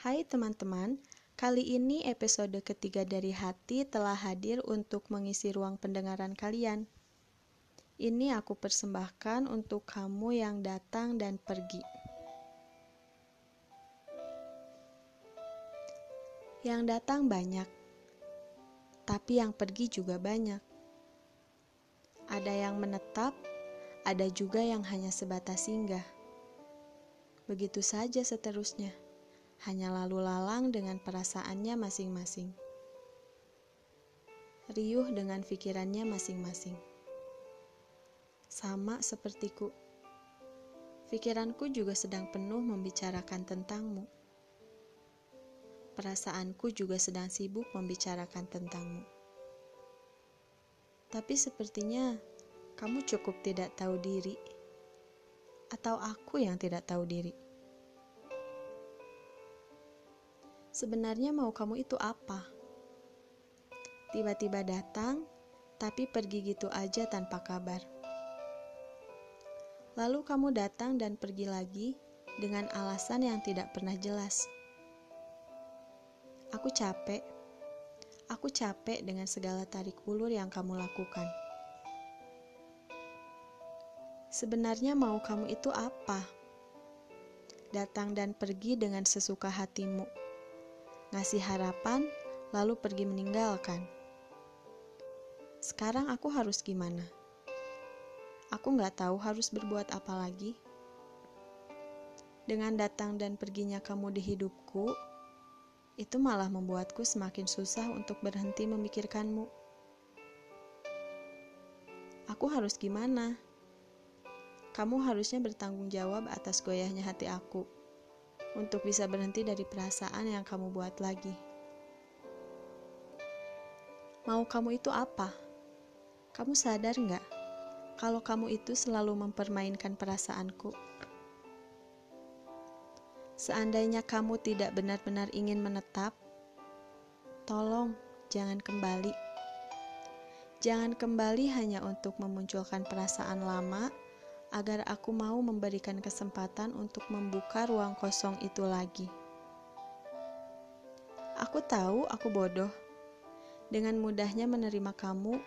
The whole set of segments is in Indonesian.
Hai teman-teman, kali ini episode ketiga dari Hati telah hadir untuk mengisi ruang pendengaran kalian. Ini aku persembahkan untuk kamu yang datang dan pergi. Yang datang banyak, tapi yang pergi juga banyak. Ada yang menetap, ada juga yang hanya sebatas singgah. Begitu saja seterusnya hanya lalu lalang dengan perasaannya masing-masing. Riuh dengan pikirannya masing-masing. Sama sepertiku. Pikiranku juga sedang penuh membicarakan tentangmu. Perasaanku juga sedang sibuk membicarakan tentangmu. Tapi sepertinya kamu cukup tidak tahu diri, atau aku yang tidak tahu diri. Sebenarnya mau kamu itu apa? Tiba-tiba datang, tapi pergi gitu aja tanpa kabar. Lalu kamu datang dan pergi lagi dengan alasan yang tidak pernah jelas. Aku capek. Aku capek dengan segala tarik ulur yang kamu lakukan. Sebenarnya mau kamu itu apa? Datang dan pergi dengan sesuka hatimu ngasih harapan, lalu pergi meninggalkan. Sekarang aku harus gimana? Aku nggak tahu harus berbuat apa lagi. Dengan datang dan perginya kamu di hidupku, itu malah membuatku semakin susah untuk berhenti memikirkanmu. Aku harus gimana? Kamu harusnya bertanggung jawab atas goyahnya hati aku untuk bisa berhenti dari perasaan yang kamu buat lagi. Mau kamu itu apa? Kamu sadar nggak kalau kamu itu selalu mempermainkan perasaanku? Seandainya kamu tidak benar-benar ingin menetap, tolong jangan kembali. Jangan kembali hanya untuk memunculkan perasaan lama agar aku mau memberikan kesempatan untuk membuka ruang kosong itu lagi. Aku tahu aku bodoh. Dengan mudahnya menerima kamu,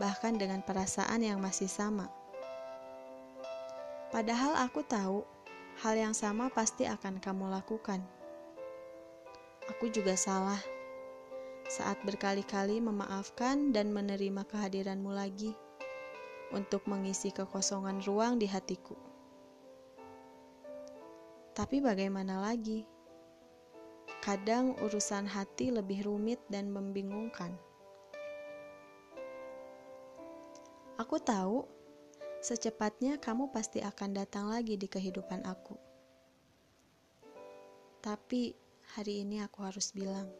bahkan dengan perasaan yang masih sama. Padahal aku tahu hal yang sama pasti akan kamu lakukan. Aku juga salah saat berkali-kali memaafkan dan menerima kehadiranmu lagi untuk mengisi kekosongan ruang di hatiku. Tapi bagaimana lagi? Kadang urusan hati lebih rumit dan membingungkan. Aku tahu secepatnya kamu pasti akan datang lagi di kehidupan aku. Tapi hari ini aku harus bilang,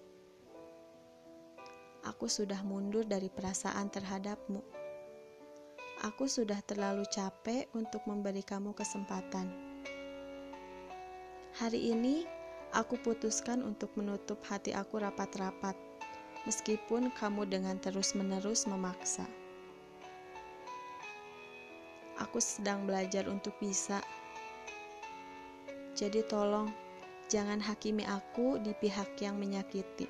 aku sudah mundur dari perasaan terhadapmu. Aku sudah terlalu capek untuk memberi kamu kesempatan. Hari ini, aku putuskan untuk menutup hati aku rapat-rapat, meskipun kamu dengan terus-menerus memaksa. Aku sedang belajar untuk bisa. Jadi tolong, jangan hakimi aku di pihak yang menyakiti.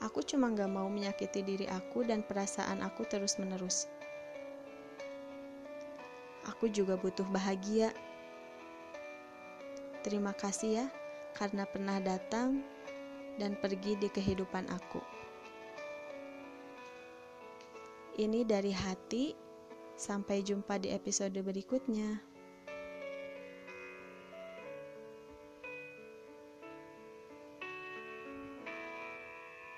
Aku cuma gak mau menyakiti diri aku dan perasaan aku terus-menerus. Aku juga butuh bahagia. Terima kasih ya, karena pernah datang dan pergi di kehidupan aku. Ini dari hati. Sampai jumpa di episode berikutnya.